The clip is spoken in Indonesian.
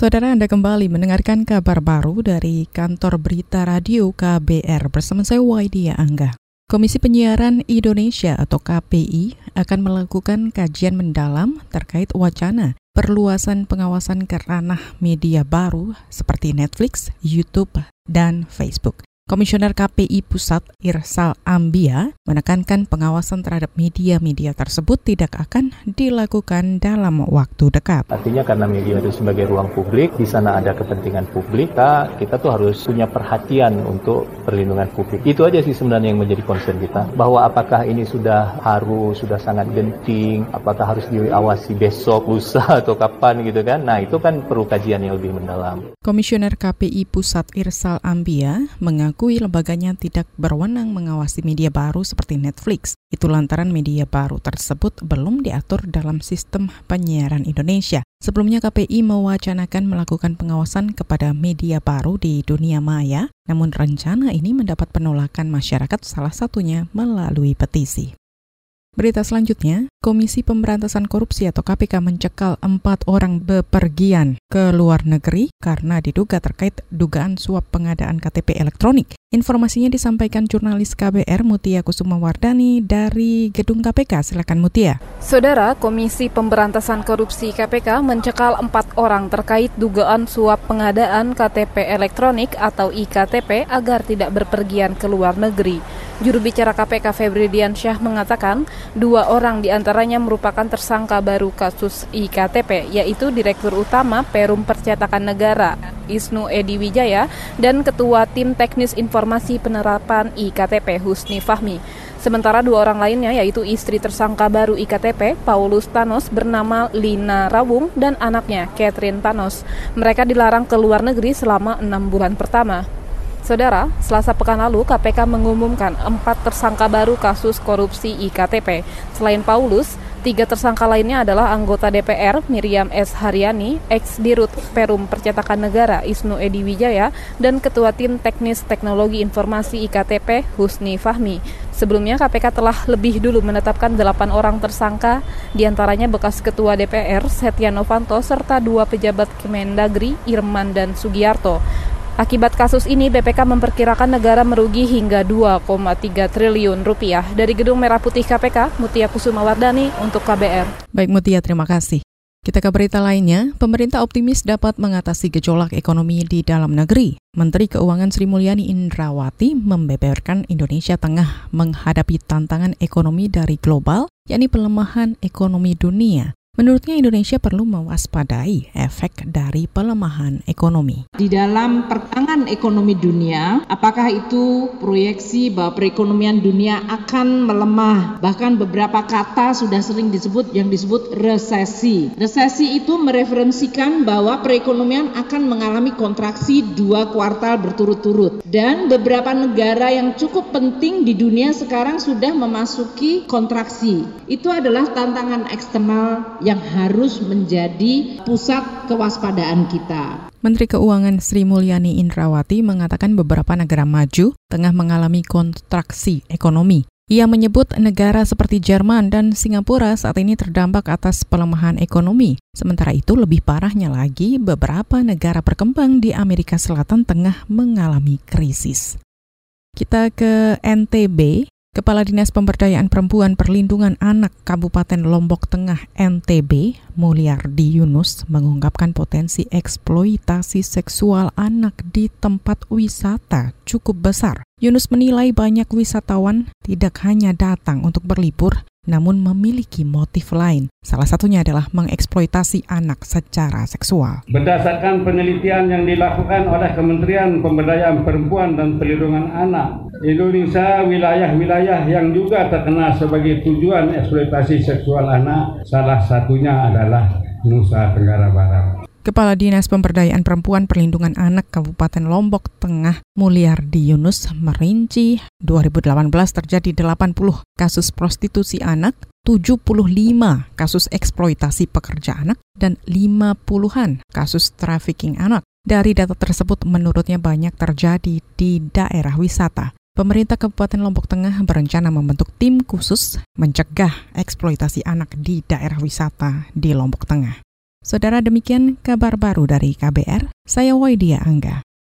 Saudara Anda kembali mendengarkan kabar baru dari kantor berita radio KBR bersama saya Waidia Angga. Komisi Penyiaran Indonesia atau KPI akan melakukan kajian mendalam terkait wacana perluasan pengawasan ke ranah media baru seperti Netflix, YouTube, dan Facebook. Komisioner KPI Pusat Irsal Ambia menekankan pengawasan terhadap media-media tersebut tidak akan dilakukan dalam waktu dekat. Artinya karena media itu sebagai ruang publik, di sana ada kepentingan publik, kita, kita tuh harus punya perhatian untuk perlindungan publik. Itu aja sih sebenarnya yang menjadi concern kita. Bahwa apakah ini sudah harus, sudah sangat genting, apakah harus diawasi besok, lusa, atau kapan gitu kan. Nah itu kan perlu kajian yang lebih mendalam. Komisioner KPI Pusat Irsal Ambia mengaku mengakui lembaganya tidak berwenang mengawasi media baru seperti Netflix. Itu lantaran media baru tersebut belum diatur dalam sistem penyiaran Indonesia. Sebelumnya KPI mewacanakan melakukan pengawasan kepada media baru di dunia maya, namun rencana ini mendapat penolakan masyarakat salah satunya melalui petisi. Berita selanjutnya, Komisi Pemberantasan Korupsi atau KPK mencekal empat orang bepergian ke luar negeri karena diduga terkait dugaan suap pengadaan KTP elektronik. Informasinya disampaikan jurnalis KBR Mutia Kusuma Wardani dari Gedung KPK. Silakan Mutia. Saudara, Komisi Pemberantasan Korupsi KPK mencekal empat orang terkait dugaan suap pengadaan KTP elektronik atau IKTP agar tidak berpergian ke luar negeri. Juru bicara KPK Febri Diansyah mengatakan dua orang di antaranya merupakan tersangka baru kasus IKTP, yaitu Direktur Utama Perum Percetakan Negara Isnu Edi Wijaya dan Ketua Tim Teknis Informasi Penerapan IKTP Husni Fahmi. Sementara dua orang lainnya yaitu istri tersangka baru IKTP Paulus Thanos bernama Lina Rawung dan anaknya Catherine Thanos. Mereka dilarang ke luar negeri selama enam bulan pertama. Saudara, selasa pekan lalu KPK mengumumkan empat tersangka baru kasus korupsi IKTP. Selain Paulus, tiga tersangka lainnya adalah anggota DPR Miriam S. Haryani, ex-dirut Perum Percetakan Negara Isnu Edi Wijaya, dan Ketua Tim Teknis Teknologi Informasi IKTP Husni Fahmi. Sebelumnya KPK telah lebih dulu menetapkan delapan orang tersangka, di antaranya bekas Ketua DPR Setia Novanto serta dua pejabat Kemendagri Irman dan Sugiarto. Akibat kasus ini, BPK memperkirakan negara merugi hingga 2,3 triliun rupiah. Dari Gedung Merah Putih KPK, Mutia Kusuma Wardani untuk KBR. Baik Mutia, terima kasih. Kita ke berita lainnya, pemerintah optimis dapat mengatasi gejolak ekonomi di dalam negeri. Menteri Keuangan Sri Mulyani Indrawati membeberkan Indonesia tengah menghadapi tantangan ekonomi dari global, yakni pelemahan ekonomi dunia. Menurutnya Indonesia perlu mewaspadai efek dari pelemahan ekonomi. Di dalam pertangan ekonomi dunia, apakah itu proyeksi bahwa perekonomian dunia akan melemah? Bahkan beberapa kata sudah sering disebut yang disebut resesi. Resesi itu mereferensikan bahwa perekonomian akan mengalami kontraksi dua kuartal berturut-turut. Dan beberapa negara yang cukup penting di dunia sekarang sudah memasuki kontraksi. Itu adalah tantangan eksternal yang harus menjadi pusat kewaspadaan kita. Menteri Keuangan Sri Mulyani Indrawati mengatakan beberapa negara maju tengah mengalami kontraksi ekonomi. Ia menyebut negara seperti Jerman dan Singapura saat ini terdampak atas pelemahan ekonomi. Sementara itu lebih parahnya lagi, beberapa negara berkembang di Amerika Selatan tengah mengalami krisis. Kita ke NTB, Kepala Dinas Pemberdayaan Perempuan Perlindungan Anak Kabupaten Lombok Tengah NTB, Mulyardi Yunus, mengungkapkan potensi eksploitasi seksual anak di tempat wisata cukup besar. Yunus menilai banyak wisatawan tidak hanya datang untuk berlibur, namun memiliki motif lain. Salah satunya adalah mengeksploitasi anak secara seksual. Berdasarkan penelitian yang dilakukan oleh Kementerian Pemberdayaan Perempuan dan Perlindungan Anak, Indonesia wilayah-wilayah yang juga terkena sebagai tujuan eksploitasi seksual anak, salah satunya adalah Nusa Tenggara Barat. Kepala Dinas Pemberdayaan Perempuan Perlindungan Anak Kabupaten Lombok Tengah Mulyardi Yunus merinci 2018 terjadi 80 kasus prostitusi anak, 75 kasus eksploitasi pekerja anak, dan 50-an kasus trafficking anak. Dari data tersebut menurutnya banyak terjadi di daerah wisata. Pemerintah Kabupaten Lombok Tengah berencana membentuk tim khusus mencegah eksploitasi anak di daerah wisata di Lombok Tengah. Saudara demikian kabar baru dari KBR, saya Waidia Angga.